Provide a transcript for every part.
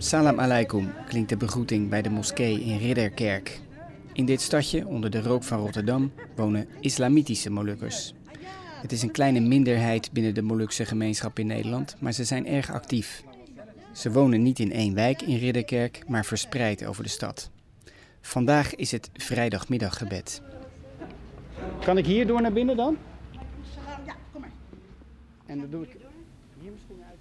Salam alaikum klinkt de begroeting bij de moskee in Ridderkerk. In dit stadje, onder de rook van Rotterdam, wonen islamitische Molukkers. Het is een kleine minderheid binnen de Molukse gemeenschap in Nederland, maar ze zijn erg actief. Ze wonen niet in één wijk in Ridderkerk, maar verspreid over de stad. Vandaag is het vrijdagmiddaggebed. Kan ik hier door naar binnen dan? Ja, kom maar. En dan doe ik hier mijn schoenen uit.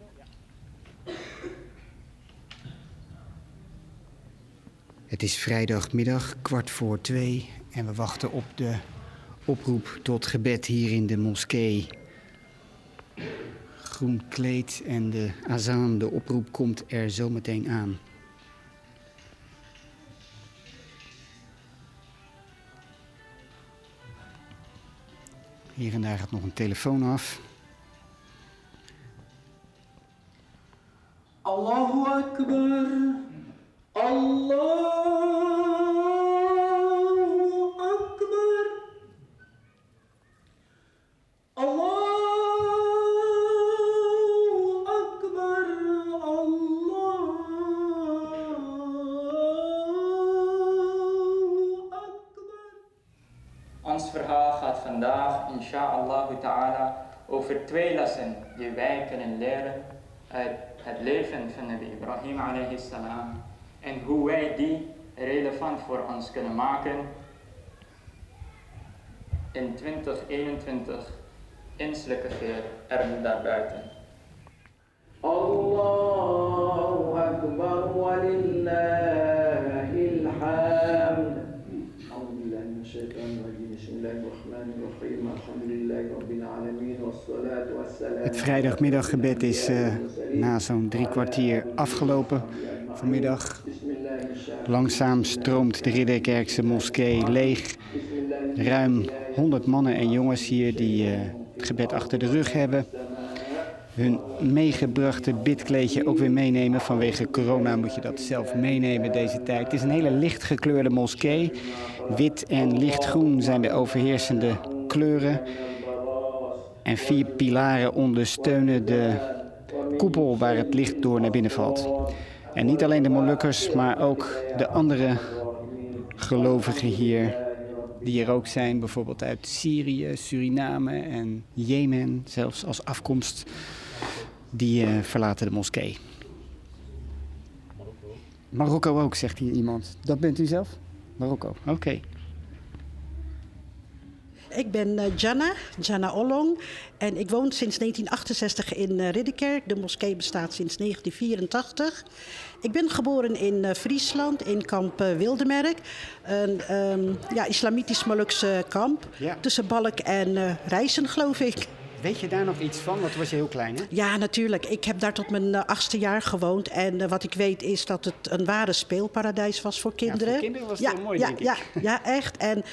Het is vrijdagmiddag, kwart voor twee. En we wachten op de oproep tot gebed hier in de moskee. Groen kleed en de azaan, de oproep komt er zometeen aan. Hier en daar gaat nog een telefoon af. Allahu Akbar. Allahu Akbar. Allahu Akbar. Allahu Akbar. Ons verhaal gaat vandaag, inshallah ta'ala, over twee lessen die wij kunnen leren uit het leven van Nabi Ibrahim alayhi salam en hoe wij die relevant voor ons kunnen maken in 2021 inselijke geer en daarbuiten. Allahu Akbar wa lillahi alhamd. Het vrijdagmiddaggebed is uh, na zo'n drie kwartier afgelopen. Vanmiddag langzaam stroomt de Ridderkerkse moskee leeg. Ruim 100 mannen en jongens hier die eh, het gebed achter de rug hebben. Hun meegebrachte bidkleedje ook weer meenemen. Vanwege corona moet je dat zelf meenemen deze tijd. Het is een hele licht gekleurde moskee. Wit en lichtgroen zijn de overheersende kleuren. En vier pilaren ondersteunen de koepel waar het licht door naar binnen valt. En niet alleen de Molukkers, maar ook de andere gelovigen hier, die er ook zijn, bijvoorbeeld uit Syrië, Suriname en Jemen, zelfs als afkomst, die eh, verlaten de moskee. Marokko ook, zegt hier iemand. Dat bent u zelf? Marokko, oké. Ik ben eh, Jana, Jana Ollong. En ik woon sinds 1968 in eh, Ridderkerk. De moskee bestaat sinds 1984. Ik ben geboren in eh, Friesland, in kamp Wildemerk. Een ehm, ja, islamitisch-Molukse kamp. Ja. Tussen Balk en eh Rijssen, geloof ik. Weet je daar nog iets van? Want toen was je heel klein, hè? Ja, natuurlijk. Ik heb daar tot mijn eh, achtste jaar gewoond. En eh, wat ik weet is dat het een ware speelparadijs was voor kinderen. voor kinderen was het wel mooi, ja, denk ik. ja, ja, echt. En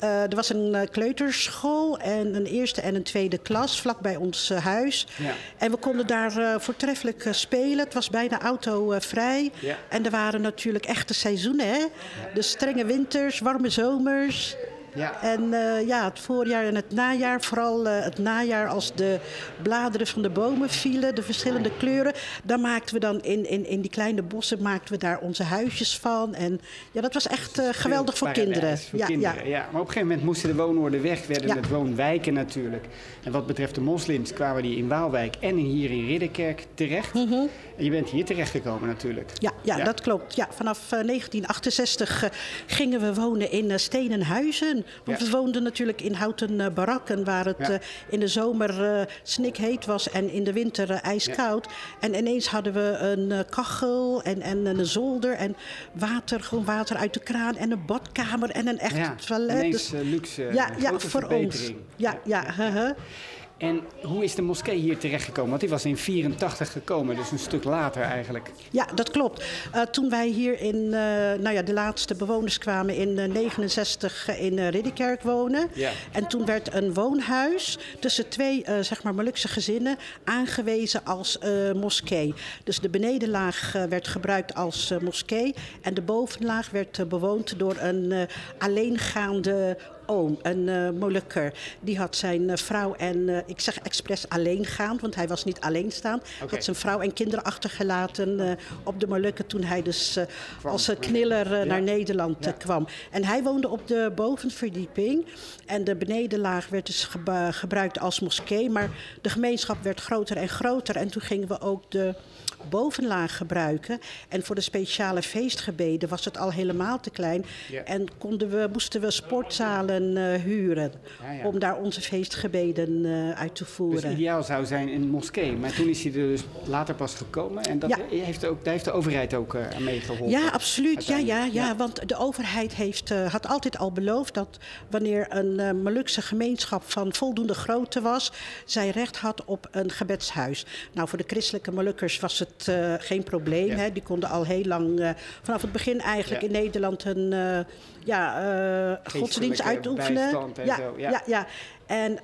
eh, er was een kleuterschool en een eerste en een tweede klas vlakbij ons eh, huis. Ja. En we konden daar voortreffelijk spelen. Het was bijna autovrij. Ja. En er waren natuurlijk echte seizoenen, hè? De strenge winters, warme zomers. Ja. En eh, ja, het voorjaar en het najaar, vooral eh, het najaar als de bladeren van de bomen vielen, de verschillende kleuren, daar maakten we dan in, in, in die kleine bossen maakten we daar onze huisjes van. En ja, dat was echt eh, geweldig voor kinderen. Voor ja, kinderen, ja. ja. Maar op een gegeven moment moesten de woonwoorden weg, werden Ja. het woonwijken natuurlijk. En wat betreft de moslims kwamen die in Waalwijk en hier in Ridderkerk terecht. En je bent hier terechtgekomen natuurlijk. Mhm. Ja, ja, dat klopt. Ja, vanaf eh, 1968 eh, gingen we wonen in stenen huizen. Want Ja. we woonden natuurlijk in houten eh, barakken... waar het Ja. eh, in de zomer eh snikheet was en in de winter ijskoud. En ineens hadden we een kachel en, en een zolder... en water, gewoon water uit de kraan en een badkamer en een echt Ja, toilet. ineens Dus- luxe, ja, ja, voor ons. Ja, ja, huh. En hoe is de moskee hier terechtgekomen? Want die was in 84 gekomen, dus een stuk later eigenlijk. Ja, dat klopt. Uh, toen wij hier in, uh, nou ja, de laatste bewoners kwamen in uh, 69 in Ridderkerk wonen. Ja. En toen werd een woonhuis tussen twee, zeg maar, Molukse gezinnen aangewezen als moskee. Dus de benedenlaag werd gebruikt als moskee en de bovenlaag werd bewoond door een alleengaande oom, een uh, Molukker. Die had zijn uh, vrouw en, uh, ik zeg expres alleengaand, want hij was niet alleenstaand. Hij okay. had zijn vrouw en kinderen achtergelaten op de Molukken toen hij dus als kniller ja. naar Nederland ja. kwam. En hij woonde op de bovenverdieping. En de benedenlaag werd dus ge gebruikt als moskee. Maar de gemeenschap werd groter en groter. En toen gingen we ook de bovenlaag gebruiken. En voor de speciale feestgebeden was het al helemaal te klein. Ja. En konden we, moesten we sportzalen uh, huren Ja, om daar onze feestgebeden uh, uit te voeren. Dus ideaal zou zijn een moskee. Maar toen is hij er dus later pas gekomen. En dat heeft ook, daar heeft de overheid ook uh, aan meegeholpen. Ja, absoluut. Ja, ja, ja. Want de overheid heeft, eh, had altijd al beloofd dat wanneer een eh, Molukse gemeenschap van voldoende grootte was, zij recht had op een gebedshuis. Nou, voor de christelijke Molukkers was het eh, geen probleem. Ja. Hè. Die konden al heel lang, eh, vanaf het begin eigenlijk Ja. in Nederland een eh, ja, godsdienst uitoefenen. ja, zo, ja. ja. En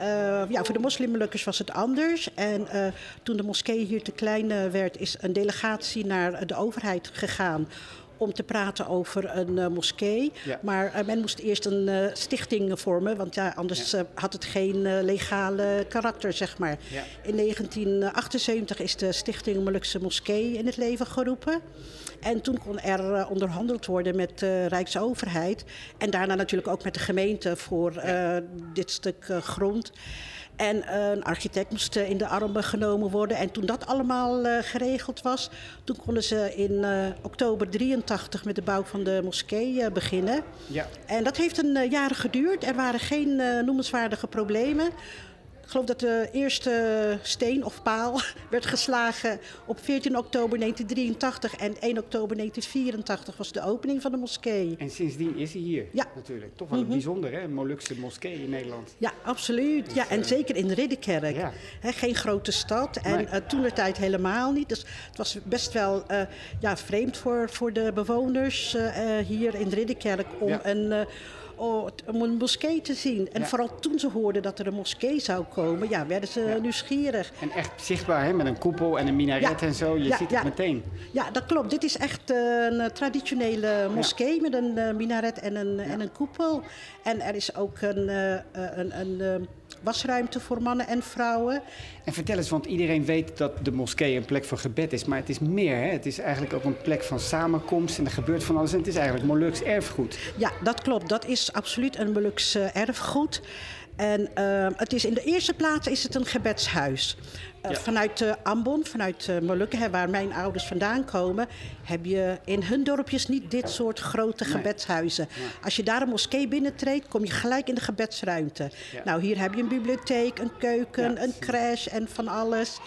ja, voor de moslimmolukkers was het anders. En toen de moskee hier te klein werd, is een delegatie naar de overheid gegaan om te praten over een eh, moskee. Ja. Maar eh, men moest eerst een eh, stichting vormen, want ja, anders Ja. had het geen legale karakter, zeg maar. Ja. In 1978 is de Stichting Molukse Moskee in het leven geroepen. En toen kon er onderhandeld worden met de Rijksoverheid. En daarna natuurlijk ook met de gemeente voor dit stuk grond. En een architect moest eh, in de armen genomen worden. En toen dat allemaal eh, geregeld was, toen konden ze in eh, oktober 83 met de bouw van de moskee beginnen. Ja. En dat heeft een jaren geduurd. Er waren geen noemenswaardige problemen. Ik geloof dat de eerste steen of paal werd geslagen op 14 oktober 1983 en 1 oktober 1984 was de opening van de moskee. En sindsdien is hij hier Ja. Mhm. natuurlijk. Toch wel een bijzonder, hè? Een Molukse moskee in Nederland. Ja, absoluut. Ja, en eh, zeker in Ridderkerk. ja. Hè, geen grote stad en Nee. eh, toen de tijd helemaal niet. Dus het was best wel eh, ja, vreemd voor, voor de bewoners hier in Ridderkerk om Ja. een, oh, om een moskee te zien. En Ja. vooral toen ze hoorden dat er een moskee zou komen, ja, werden ze Ja. nieuwsgierig. En echt zichtbaar, hè? Met een koepel en een minaret Ja. en zo. Je ziet het meteen. Ja, dat klopt. Dit is echt een eh, traditionele moskee met een eh, minaret en een, en een koepel. En er is ook een, eh, een, een eh, wasruimte voor mannen en vrouwen. En vertel eens, want iedereen weet dat de moskee een plek van gebed is. Maar het is meer, hè? Het is eigenlijk ook een plek van samenkomst. En er gebeurt van alles. En het is eigenlijk Moluks erfgoed. Ja, dat klopt. Dat is absoluut een Moluks erfgoed. En eh, het is in de eerste plaats is het een gebedshuis. Eh, Ja. Vanuit eh, Ambon, vanuit Molukken, hè, waar mijn ouders vandaan komen, heb je in hun dorpjes niet dit soort grote Nee. gebedshuizen. Als je daar een moskee binnentreedt, kom je gelijk in de gebedsruimte. Ja. Nou, hier heb je een bibliotheek, een keuken, Ja. een crash en van alles.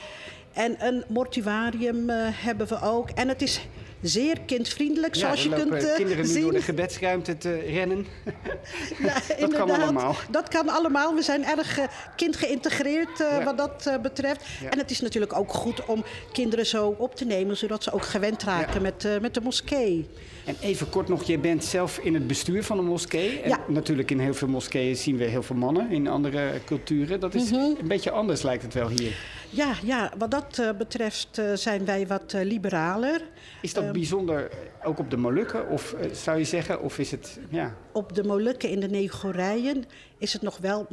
En een mortuarium hebben we ook. En het is zeer kindvriendelijk, zoals je kunt eh, kinderen nu zien. door de gebedsruimte te rennen. Ja, kan inderdaad. allemaal. Dat kan allemaal. We zijn erg eh, kindgeïntegreerd Ja. wat dat betreft. En het is natuurlijk ook goed om kinderen zo op te nemen, zodat ze ook gewend raken met, met de moskee. En even kort nog, je bent zelf in het bestuur van een moskee. En Ja. natuurlijk in heel veel moskeeën zien we heel veel mannen in andere culturen. Dat is Mhm. een beetje anders lijkt het wel hier. Ja, ja wat dat eh, betreft eh, zijn wij wat eh, liberaler. Is dat Ehm. bijzonder ook op de Molukken? Of zou je zeggen, of is het... Ja, Op de Molukken in de Negorijen is het nog wel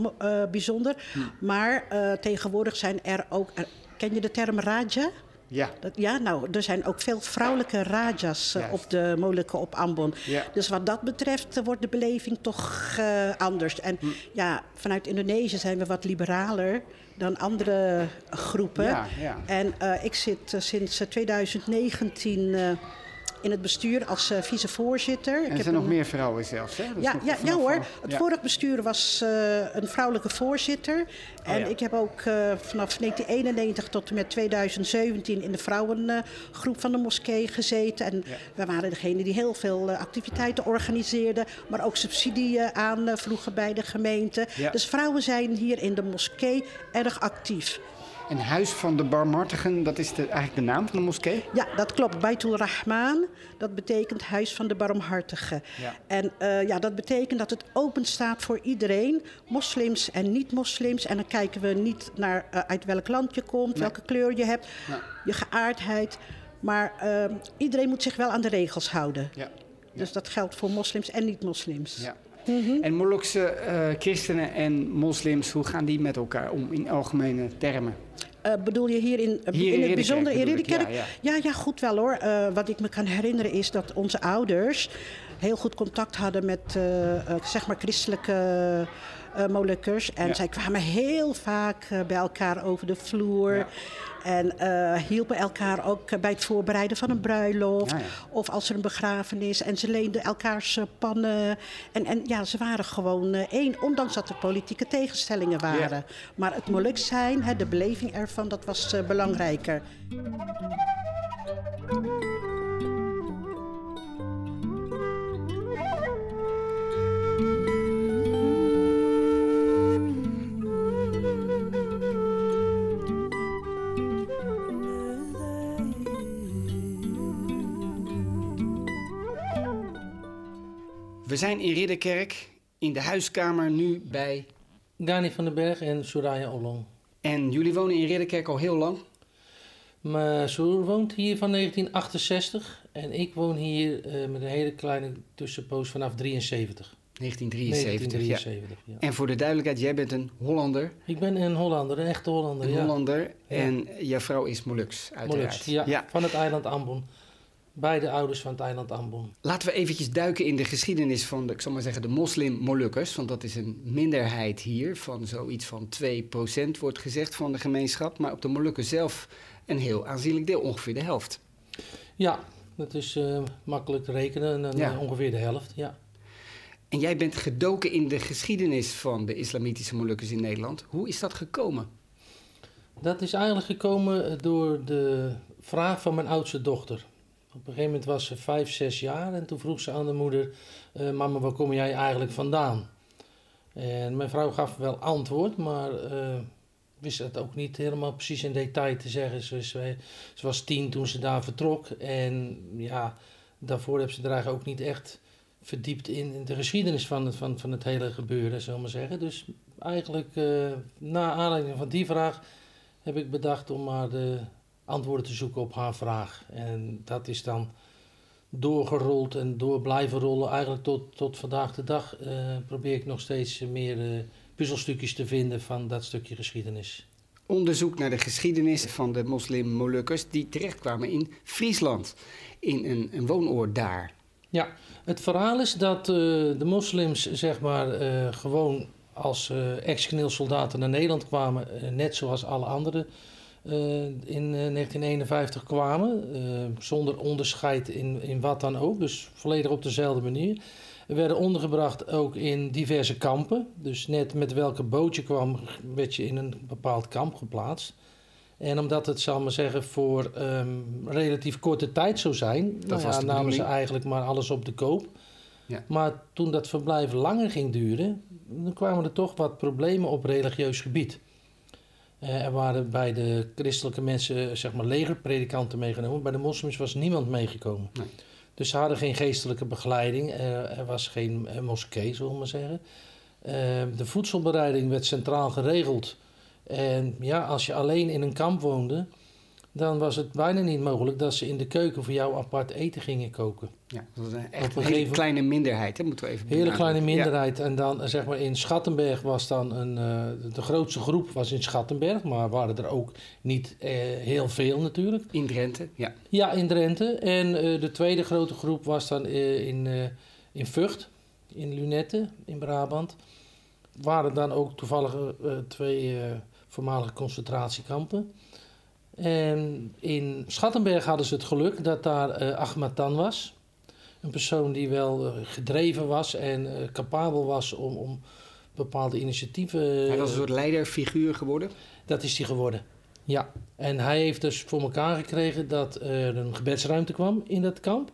bijzonder. Hm. Maar tegenwoordig zijn er ook... er- ken je de term raja? ja. Dat, ja, nou, er zijn ook veel vrouwelijke rajas Juist. op de Molukken op Ambon. Ja. Dus wat dat betreft wordt de beleving toch anders. En Hm. ja, vanuit Indonesië zijn we wat liberaler dan andere groepen. Ja, ja. En eh, ik zit eh, sinds eh, 2019 eh, in het bestuur als uh, vicevoorzitter. En er zijn nog meer vrouwen zelfs, hè? Ja, ja, ja hoor. Het vorige bestuur was uh, een vrouwelijke voorzitter. En oh, ja. ik heb ook uh, vanaf 1991 tot en met 2017 in de vrouwengroep van de moskee gezeten. En ja. we waren degene die heel veel activiteiten organiseerden, maar ook subsidie aanvroegen bij de gemeente. Dus vrouwen zijn hier in de moskee erg actief. En Huis van de Barmhartigen, dat is de, eigenlijk de naam van de moskee? Ja, dat klopt. Baitul Rahman, dat betekent Huis van de Barmhartigen. Ja. En uh, ja, dat betekent dat het open staat voor iedereen, moslims en niet-moslims. En dan kijken we niet naar uh, uit welk land je komt, nee. welke kleur je hebt, nee. je geaardheid. Maar uh, iedereen moet zich wel aan de regels houden. Ja. Dus dat geldt voor moslims en niet-moslims. Ja. Mm -hmm. En Molukse uh, christenen en moslims, hoe gaan die met elkaar om in algemene termen? Uh, bedoel je hier in, hier in, het bijzonder in Ridderkerk? Ja, ja. ja, ja, goed wel hoor. Uh, wat ik me kan herinneren is dat onze ouders heel goed contact hadden met zeg maar christelijke Molukkers. En ja. zij kwamen heel vaak bij elkaar over de vloer. Ja. En uh, hielpen elkaar ook bij het voorbereiden van een bruiloft. Ja, ja. Of als er een begrafenis. En ze leenden elkaars pannen. En, en ja, ze waren gewoon uh, één. Ondanks dat er politieke tegenstellingen waren. Maar het moluk zijn, hè, de beleving ervan, dat was uh, belangrijker. We zijn in Ridderkerk, in de huiskamer nu bij... Dani van den Berg en Soraya Ollong. En jullie wonen in Ridderkerk al heel lang? Mijn zoon woont hier van 1968 en ik woon hier uh, met een hele kleine tussenpoos vanaf 73. 1973, 1973 ja. ja. En voor de duidelijkheid, jij bent een Hollander. Ik ben een Hollander, een echte Hollander, een ja. Hollander en jouw vrouw is Moluks, uiteraard. Moluks, ja, ja, van het eiland Ambon. Beide ouders van het eiland Ambon. Laten we eventjes duiken in de geschiedenis van de, ik zal maar zeggen, de moslim-Molukkers. Want dat is een minderheid hier van zoiets van 2% wordt gezegd van de gemeenschap. Maar op de Molukken zelf een heel aanzienlijk deel, ongeveer de helft. Ja, dat is uh, makkelijk te rekenen, ja. ongeveer de helft, ja. En jij bent gedoken in de geschiedenis van de islamitische Molukkers in Nederland. Hoe is dat gekomen? Dat is eigenlijk gekomen door de vraag van mijn oudste dochter. Op een gegeven moment was ze vijf, zes jaar en toen vroeg ze aan de moeder: uh, Mama, waar kom jij eigenlijk vandaan? En mijn vrouw gaf wel antwoord, maar uh, wist het ook niet helemaal precies in detail te zeggen. Ze, ze, was tien toen ze daar vertrok en ja, daarvoor heb ze er eigenlijk ook niet echt verdiept in, de geschiedenis van het, van, van het hele gebeuren, zullen maar zeggen. Dus eigenlijk, uh, na aanleiding van die vraag, heb ik bedacht om maar de antwoorden te zoeken op haar vraag. En dat is dan doorgerold en door blijven rollen. Eigenlijk tot, tot vandaag de dag uh, probeer ik nog steeds meer uh, puzzelstukjes te vinden van dat stukje geschiedenis. Onderzoek naar de geschiedenis van de moslim-Molukkers die terechtkwamen in Friesland, in een, een woonoord daar. Ja, het verhaal is dat uh, de moslims zeg maar gewoon als ex-soldaten naar Nederland kwamen, net zoals alle andere uh, in 1951 eh, kwamen. Uh, zonder onderscheid in, in wat dan ook. Dus volledig op dezelfde manier. We werden ondergebracht ook in diverse kampen. Dus net met welke boot je kwam, werd je in een bepaald kamp geplaatst. En omdat het, zal maar zeggen, voor um, relatief korte tijd zou zijn, dat nou ja, namen ze eigenlijk maar alles op de koop. Ja. Maar toen dat verblijf langer ging duren, dan kwamen er toch wat problemen op religieus gebied. Uh, er waren bij de christelijke mensen zeg maar legerpredikanten meegenomen. Bij de moslims was niemand meegekomen. Nee. Dus ze hadden geen geestelijke begeleiding. Uh, er was geen moskee, zullen we maar zeggen. de voedselbereiding werd centraal geregeld. En ja, als je alleen in een kamp woonde, dan was het bijna niet mogelijk dat ze in de keuken voor jou apart eten gingen koken. Ja, dat was een echt een, hele kleine minderheid, hè, moeten we even Hele kleine minderheid. Ja. En dan zeg maar in Schattenberg was dan een, uh, de grootste groep was in Schattenberg, maar waren er ook niet uh, heel veel natuurlijk. In Drenthe, ja. Ja, in Drenthe. En uh, de tweede grote groep was dan in, in Vught, in Lunette, in Brabant. Waren dan ook toevallig twee voormalige concentratiekampen. En in Schattenberg hadden ze het geluk dat daar uh, Ahmad Tan was. Een persoon die wel gedreven was en capabel was om, om bepaalde initiatieven... Hij was een soort leiderfiguur geworden? Dat is hij geworden, ja. En hij heeft dus voor elkaar gekregen dat er een gebedsruimte kwam in dat kamp.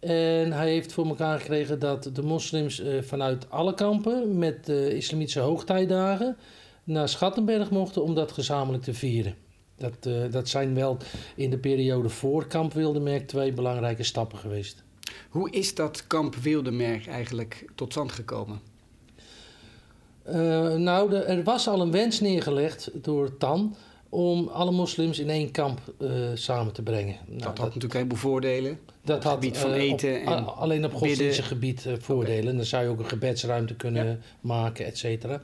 En hij heeft voor elkaar gekregen dat de moslims uh, vanuit alle kampen met de islamitische hoogtijdagen naar Schattenberg mochten om dat gezamenlijk te vieren. Dat, uh, dat zijn wel in de periode voor kamp Wildemerk twee belangrijke stappen geweest. Hoe is dat kamp Wildemerk eigenlijk tot stand gekomen? Uh, nou, de, er was al een wens neergelegd door Tan om alle moslims in één kamp uh, samen te brengen. Nou, dat had dat, natuurlijk heleboel voordelen. Dat op had gebied van uh, eten op, en alleen op godsdienstig gebied voordelen. Okay. Dan zou je ook een gebedsruimte kunnen ja. maken, et cetera.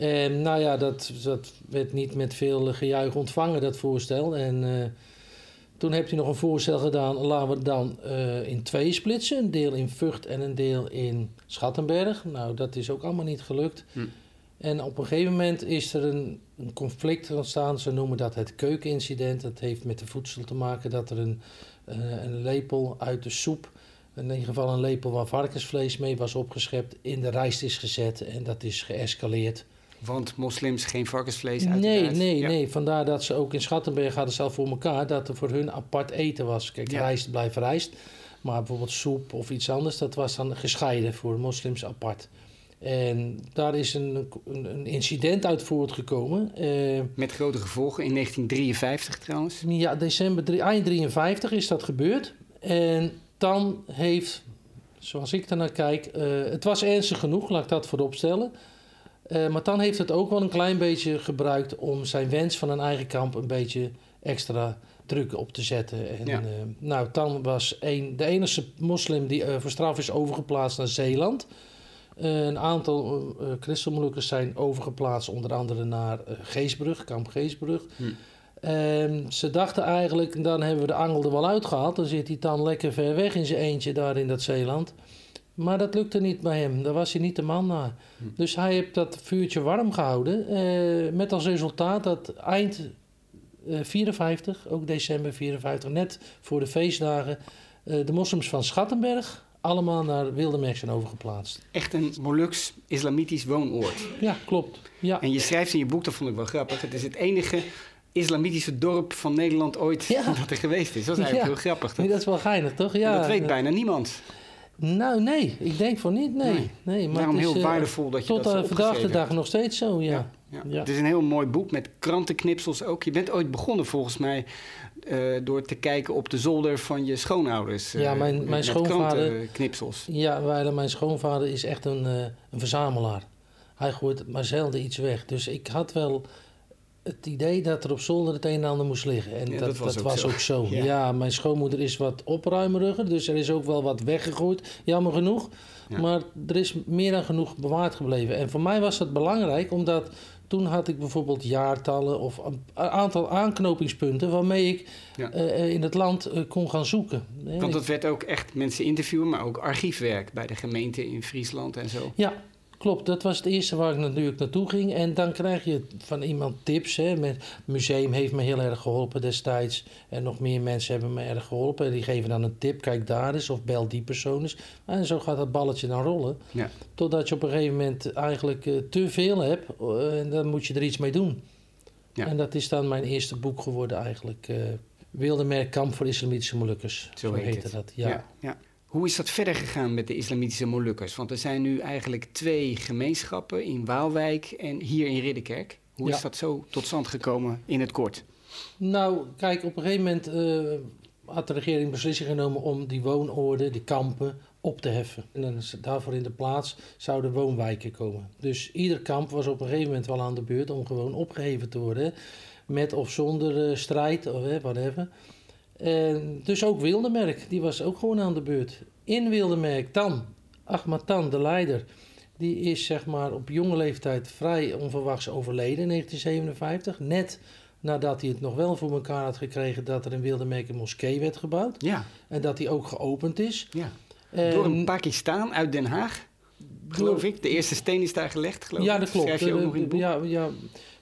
En nou ja, dat, dat werd niet met veel gejuich ontvangen, dat voorstel. En toen heeft hij nog een voorstel gedaan, laten we het dan in twee splitsen. Een deel in Vught en een deel in Schattenberg. Nou, dat is ook allemaal niet gelukt. Hm. En op een gegeven moment is er een, een, conflict ontstaan. Ze noemen dat het keukenincident. Dat heeft met de voedsel te maken dat er een, uh, een lepel uit de soep, in ieder geval een lepel waar varkensvlees mee was opgeschept, in de rijst is gezet. En dat is geëscaleerd. Want moslims geen varkensvlees Nee, uiteraard. nee, Ja. nee. Vandaar dat ze ook in Schattenberg hadden zelf voor elkaar dat er voor hun apart eten was. Kijk, Ja. rijst blijft rijst. Maar bijvoorbeeld soep of iets anders, dat was dan gescheiden voor moslims apart. En daar is een, een, incident uit voortgekomen. Eh, Met grote gevolgen in 1953 trouwens. ja, december, eind 53 is dat gebeurd. En dan heeft, zoals ik daarnaar kijk, eh, het was ernstig genoeg, laat ik dat voorop stellen. Eh, maar dan heeft het ook wel een klein beetje gebruikt om zijn wens van een eigen kamp een beetje extra druk op te zetten. En, Ja. eh, nou, dan was een, de enige moslim die eh, voor straf is overgeplaatst naar Zeeland. Een aantal uh, christenmolukkers zijn overgeplaatst, onder andere naar Geesbrug, kamp Geesbrug. Hm. En ze dachten eigenlijk, dan hebben we de angel er wel uitgehaald. Dan zit hij dan lekker ver weg in zijn eentje daar in dat Zeeland. Maar dat lukte niet bij hem. Daar was hij niet de man naar. Hm. Dus hij heeft dat vuurtje warm gehouden. eh, met als resultaat dat eind eh 54, ook december 54, net voor de feestdagen, eh, de moslims van Schattenberg allemaal naar Wildemerk zijn overgeplaatst. Echt een Moluks islamitisch woonoord. Ja, klopt. Ja. En je schrijft in je boek, dat vond ik wel grappig. Het is het enige islamitische dorp van Nederland ooit Ja. dat er geweest is. Dat is eigenlijk Ja. heel grappig. Nee, Dat, dat is wel geinig, toch? Ja, dat weet bijna niemand. Nou, nee. Ik denk van niet, nee. Nee. nee. maar Daarom het is, heel eh, waardevol dat je Tot dat zo aan vandaag de dag nog steeds zo, ja. Ja, ja. Ja. Het is een heel mooi boek met krantenknipsels ook. Je bent ooit begonnen volgens mij eh, door te kijken op de zolder van je schoonouders. eh, Ja, mijn- met- mijn met schoonvader- krantenknipsels. Ja, mijn schoonvader is echt een, eh, een verzamelaar. Hij gooit maar zelden iets weg. Dus ik had wel het idee dat er op zolder het een en ander moest liggen. En Ja, dat, dat was dat ook was zo. ook zo. Ja. Ja. mijn schoonmoeder is wat opruimeriger, dus er is ook wel wat weggegooid. Jammer genoeg. Ja. Maar er is meer dan genoeg bewaard gebleven. En voor mij was dat belangrijk, omdat toen had ik bijvoorbeeld jaartallen of een aantal aanknopingspunten waarmee ik Ja. eh, in het land eh, kon gaan zoeken. Want dat werd ook echt mensen interviewen, maar ook archiefwerk bij de gemeente in Friesland en zo. Ja, klopt. Dat was het eerste waar ik natuurlijk naartoe ging. En dan krijg je van iemand tips. Hè. Met, museum heeft me heel erg geholpen destijds. En nog meer mensen hebben me erg geholpen. En die geven dan een tip. Kijk daar eens of bel die persoon eens. En zo gaat dat balletje dan rollen. Ja. Totdat je op een gegeven moment eigenlijk eh, te veel hebt. eh, en dan moet je er iets mee doen. Ja. En dat is dan mijn eerste boek geworden eigenlijk. eh Wildemerk Kamp voor Islamitische Molukkers. Zo heet heette het. dat. Ja. ja. Hoe is dat verder gegaan met de islamitische Molukkers? Want er zijn nu eigenlijk twee gemeenschappen in Waalwijk en hier in Ridderkerk. Hoe Ja. is dat zo tot stand gekomen in het kort? Nou, kijk, op een gegeven moment eh, had de regering beslissing genomen om die woonoorden, die kampen, op te heffen. En dan is daarvoor in de plaats zouden woonwijken komen. Dus ieder kamp was op een gegeven moment wel aan de beurt om gewoon opgeheven te worden. Met of zonder eh, strijd, of hè, whatever. En dus ook Wildemerk, die was ook gewoon aan de beurt. In Wildemerk dan, Ahmad Tan, de leider, die is zeg maar op jonge leeftijd vrij onverwachts overleden in 1957. Net nadat hij het nog wel voor elkaar had gekregen dat er in Wildemerk een moskee werd gebouwd. Ja, En dat die ook geopend is. ja. En- Door een Pakistaan uit Den Haag. Geloof ik. De eerste steen is daar gelegd, geloof ja, ik. dat klopt. Schrijf je ook Eh, nog in het boek? Ja, ja,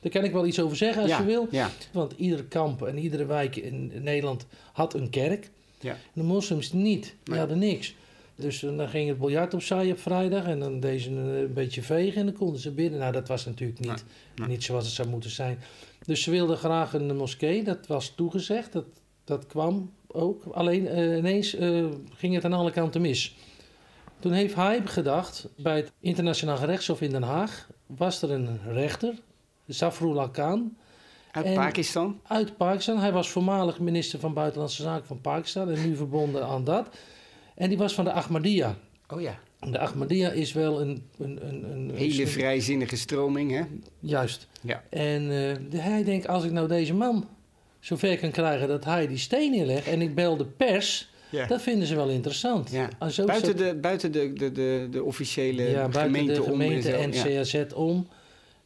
daar kan ik wel iets over zeggen als Ja, je wil. Ja, Want ieder kamp en iedere wijk in Nederland had een kerk. ja. De moslims niet. Die Nee. hadden niks. Dus eh, dan ging het biljart opzij op vrijdag en dan deden ze een, beetje vegen en dan konden ze binnen. Nou, dat was natuurlijk niet, Nee, nee. niet zoals het zou moeten zijn. Dus ze wilden graag een moskee, dat was toegezegd, dat, dat kwam ook. Alleen eh, ineens eh, ging het aan alle kanten mis. Toen heeft hij gedacht, bij het internationaal gerechtshof in Den Haag was er een rechter, Zafrullah Khan, Uit En- Pakistan. uit Pakistan. Hij was voormalig minister van Buitenlandse Zaken van Pakistan en nu verbonden aan dat. En die was van de Ahmadiyya. Oh ja. De Ahmadiyya is wel een... een, een, een Hele een- vrijzinnige stroming, hè? Juist. Ja. En de- hij denkt, als ik nou deze man zover kan krijgen dat hij die steen neerlegt... en ik bel de pers, Ja. dat vinden ze wel interessant. Ja. En zo Buiten, de, buiten de, de, de, de officiële ja, gemeente, de om gemeente zo. en Ja. CAZ om.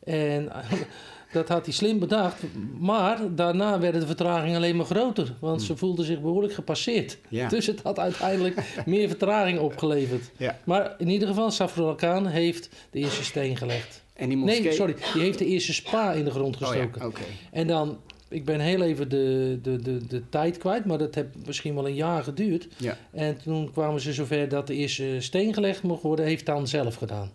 En dat had hij slim bedacht. Maar daarna werden de vertragingen alleen maar groter. Want ze voelden zich behoorlijk gepasseerd. Hmm. Ja. Dus het had uiteindelijk meer vertraging opgeleverd. Ja. Maar in ieder geval, Safrul Khan heeft de eerste steen gelegd. En die moskee... Nee, sorry. Die heeft de eerste spa in de grond Oh ja, gestoken. En dan, ik ben heel even de, de, de, de tijd kwijt, maar dat heeft misschien wel een jaar geduurd. Ja. En toen kwamen ze zover dat de eerste steen gelegd mocht worden, heeft Dan zelf gedaan.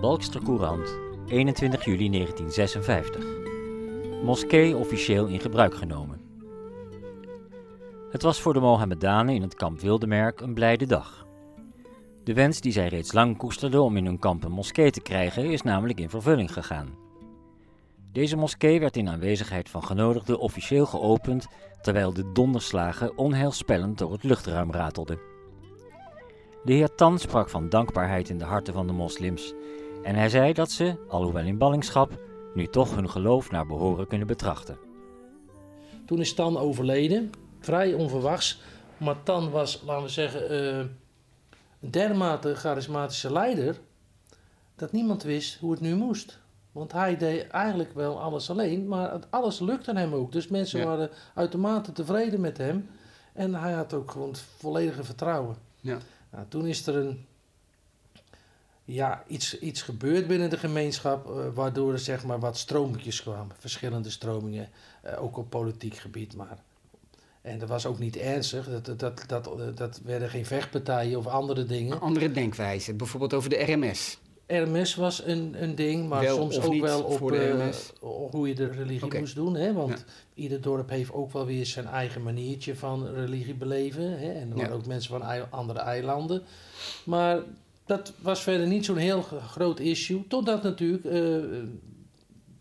Balkster Courant, 21 juli 1956. Moskee officieel in gebruik genomen. Het was voor de Mohammedanen in het kamp Wildemerk een blijde dag. De wens die zij reeds lang koesterden om in hun kamp een moskee te krijgen is namelijk in vervulling gegaan. Deze moskee werd in aanwezigheid van genodigden officieel geopend terwijl de donderslagen onheilspellend door het luchtruim ratelden. De heer Tan sprak van dankbaarheid in de harten van de moslims en hij zei dat ze, alhoewel in ballingschap, nu toch hun geloof naar behoren kunnen betrachten. Toen is Tan overleden, vrij onverwachts. Maar Tan was, laten we zeggen, eh, een dermate charismatische leider... dat niemand wist hoe het nu moest. Want hij deed eigenlijk wel alles alleen, maar alles lukte hem ook. Dus mensen Ja. waren uitermate tevreden met hem. En hij had ook gewoon het volledige vertrouwen. Ja. Nou, toen is er een, ja, iets, iets gebeurd binnen de gemeenschap, eh, waardoor er zeg maar wat stromingjes kwamen, verschillende stromingen, eh, ook op politiek gebied. Maar, en dat was ook niet ernstig, dat, dat, dat, dat, dat werden geen vechtpartijen of andere dingen. Andere denkwijze, bijvoorbeeld over de RMS. RMS was een, een ding, maar Wel soms ook wel op eh, hoe je de religie moest doen. Hè? Want Ja. ieder dorp heeft ook wel weer zijn eigen maniertje van religie beleven. Hè? En er waren Ja. ook mensen van andere eilanden. Maar dat was verder niet zo'n heel groot issue. Totdat natuurlijk eh,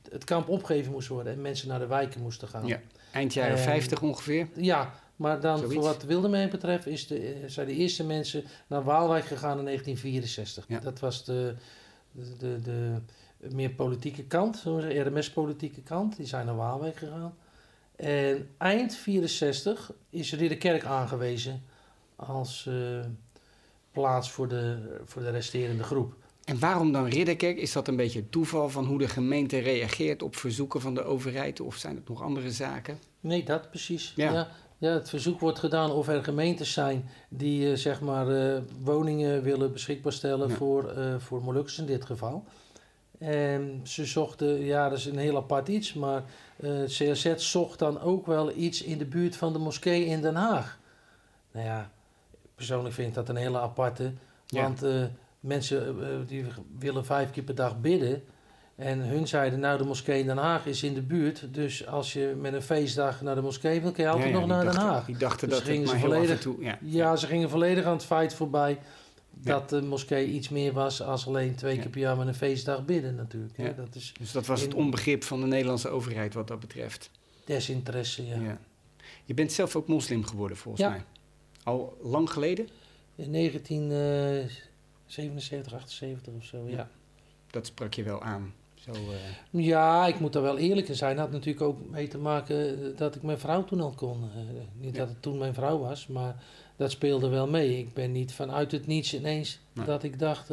het kamp opgegeven moest worden en mensen naar de wijken moesten gaan. Ja. Eind jaren En- 50 ongeveer. Ja, maar dan Zoiets. voor wat Wildemerk betreft is de, eh, zijn de eerste mensen naar Waalwijk gegaan in 1964. Ja. Dat was de, de, de, de meer politieke kant, RMS-politieke kant. Die zijn naar Waalwijk gegaan. En eind 64 is Ridderkerk aangewezen als eh, plaats voor de, voor de resterende groep. En waarom dan Ridderkerk? Is dat een beetje het toeval van hoe de gemeente reageert op verzoeken van de overheid? Of zijn het nog andere zaken? Nee, dat precies. Ja. Ja. Ja, het verzoek wordt gedaan of er gemeentes zijn die eh, zeg maar, eh, woningen willen beschikbaar stellen Ja. voor, eh voor Molukkers in dit geval. En ze zochten, ja, dat is een heel apart iets, maar eh CSZ zocht dan ook wel iets in de buurt van de moskee in Den Haag. Nou ja, persoonlijk vind ik dat een hele aparte, want mensen eh, die willen vijf keer per dag bidden. En hun zeiden, nou de moskee in Den Haag is in de buurt. Dus als je met een feestdag naar de moskee wil, kun je altijd Ja, ja, nog naar Den Haag. Die dachten Dus dat het gingen ze volledig- toe... Ja. Ja, ze gingen volledig aan het feit voorbij dat de moskee iets meer was als alleen twee keer per jaar met een feestdag bidden natuurlijk. hè. Ja. Dat is Dus dat was het onbegrip van de Nederlandse overheid wat dat betreft. desinteresse, ja. Je bent zelf ook moslim geworden volgens mij. Al lang geleden? In 1977, 78 of zo, ja. Dat sprak je wel aan. Zo, eh, Ja, ik moet daar wel eerlijk in zijn. Het had natuurlijk ook mee te maken eh, dat ik mijn vrouw toen al kon. Eh, niet Ja. dat het toen mijn vrouw was, maar dat speelde wel mee. Ik ben niet vanuit het niets ineens Nee. dat ik dacht...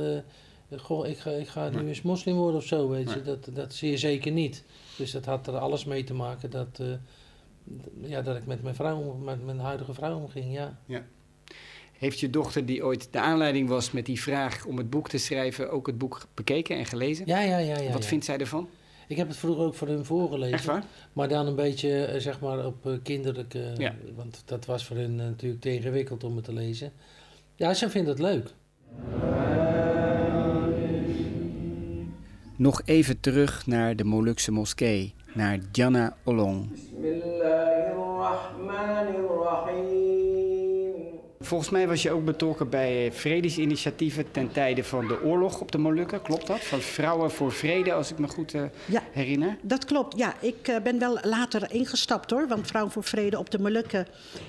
goh, ik ga, ik ga nu eens moslim worden of zo, weet je. Dat, dat zeer zeker niet. Dus dat had er alles mee te maken dat... ja, dat ik met mijn vrouw, met mijn huidige vrouw omging, ja. Ja. Heeft je dochter, die ooit de aanleiding was met die vraag om het boek te schrijven, ook het boek bekeken en gelezen? Ja, ja, ja. ja Wat vindt zij ervan? Ik heb het vroeger ook voor hun voorgelezen. Echt waar? Maar dan een beetje, eh, zeg maar, op eh, kinderlijke... Eh, ja. Want dat was voor hun natuurlijk te ingewikkeld om het te lezen. Ja, ze vindt het leuk. Nog even terug naar de Molukse moskee, naar Djana Olong. Bismillahirrahmanirrahim. Volgens mij was je ook betrokken bij vredesinitiatieven ten tijde van de oorlog op de Molukken. Klopt dat? Van Vrouwen voor Vrede, als ik me goed eh, Ja. herinner. Dat klopt, ja. Ik eh, ben wel later ingestapt hoor. Want Vrouwen voor Vrede op de Molukken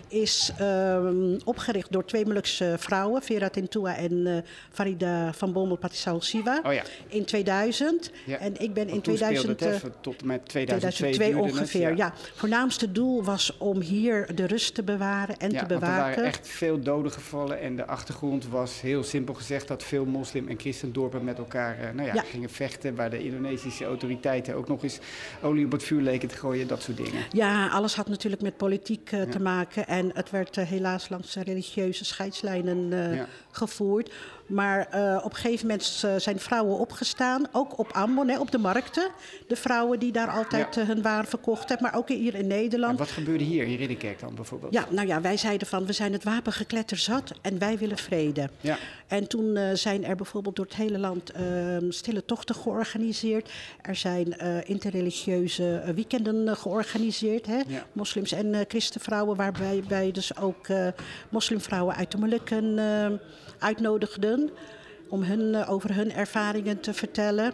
is ehm, opgericht door twee Molukse vrouwen. Vera Tintua en eh, Farida van Bommel Patisau Siwa. Oh ja. In 2000. Ja. En ik ben in Want toen speelde 2000... het, eh, hè, tot met 2002, 2002 duurde het, ongeveer, ja. Voornaamste doel was om hier de rust te bewaren en Ja, te er bewaken. waren echt veel doden gevallen en de achtergrond was heel simpel gezegd dat veel moslim- en christendorpen met elkaar eh, nou ja, Ja. gingen vechten, waar de Indonesische autoriteiten ook nog eens olie op het vuur leken te gooien, dat soort dingen. Ja, alles had natuurlijk met politiek eh, te maken. En het werd eh, helaas langs religieuze scheidslijnen Ja. gevoerd. Maar eh, op een gegeven moment eh, zijn vrouwen opgestaan, ook op Ambon, hè, op de markten. De vrouwen die daar altijd Ja. eh, hun waar verkocht hebben, maar ook hier in En Nederland. wat gebeurde hier in Ridderkerk dan bijvoorbeeld? Ja, nou ja, wij zeiden van we zijn het wapengekletter zat en wij willen vrede. Ja. En toen zijn er bijvoorbeeld door het hele land ehm, stille tochten georganiseerd. Er zijn interreligieuze weekenden georganiseerd. Hè? Ja. Moslims en christenvrouwen, waarbij wij dus ook moslimvrouwen uit de Molukken eh, Om hun, eh, over hun ervaringen te vertellen.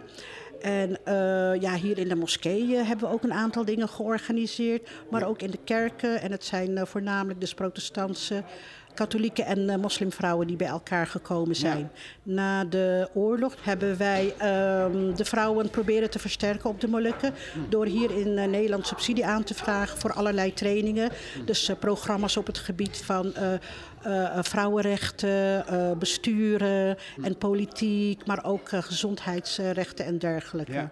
En eh, ja, hier in de moskee eh, hebben we ook een aantal dingen georganiseerd. Maar ook in de kerken. En het zijn voornamelijk dus protestantse, katholieke en eh, moslimvrouwen die bij elkaar gekomen zijn. Na de oorlog hebben wij ehm, de vrouwen proberen te versterken op de Molukken. Door hier in eh, Nederland subsidie aan te vragen voor allerlei trainingen. Dus eh, programma's op het gebied van eh, vrouwenrechten, besturen en politiek. Maar ook gezondheidsrechten en dergelijke. Ja.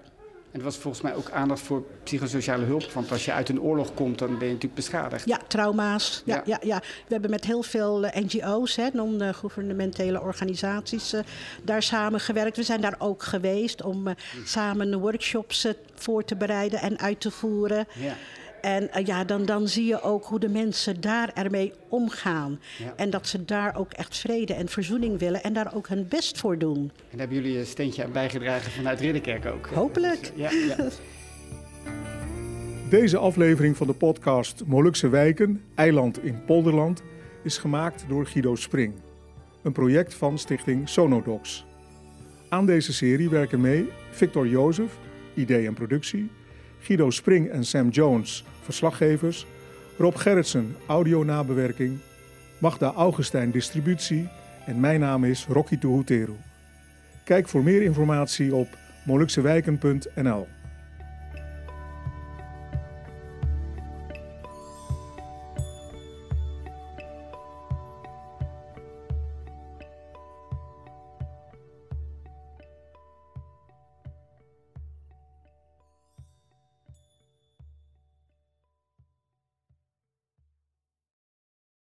En er was volgens mij ook aandacht voor psychosociale hulp, want als je uit een oorlog komt, dan ben je natuurlijk beschadigd. Ja, trauma's. Ja, Ja. ja. Ja, We hebben met heel veel eh, NGO's, non-governementele organisaties, eh, daar samengewerkt. We zijn daar ook geweest om eh, samen workshops voor te bereiden en uit te voeren. Ja. En eh, ja, dan, dan zie je ook hoe de mensen daar ermee omgaan. Ja. En dat ze daar ook echt vrede en verzoening willen en daar ook hun best voor doen. En daar hebben jullie een steentje aan bijgedragen vanuit Ridderkerk ook. Hopelijk. Ja, ja. Deze aflevering van de podcast Molukse Wijken, Eiland in Polderland, is gemaakt door Guido Spring. Een project van stichting Sonodox. Aan deze serie werken mee Victor Jozef, idee en productie, Guido Spring en Sam Jones, verslaggevers, Rob Gerritsen, audio-nabewerking, Magda Augustijn, distributie en mijn naam is Rocky Tuhuteru. Kijk voor meer informatie op moluksewijken.nl.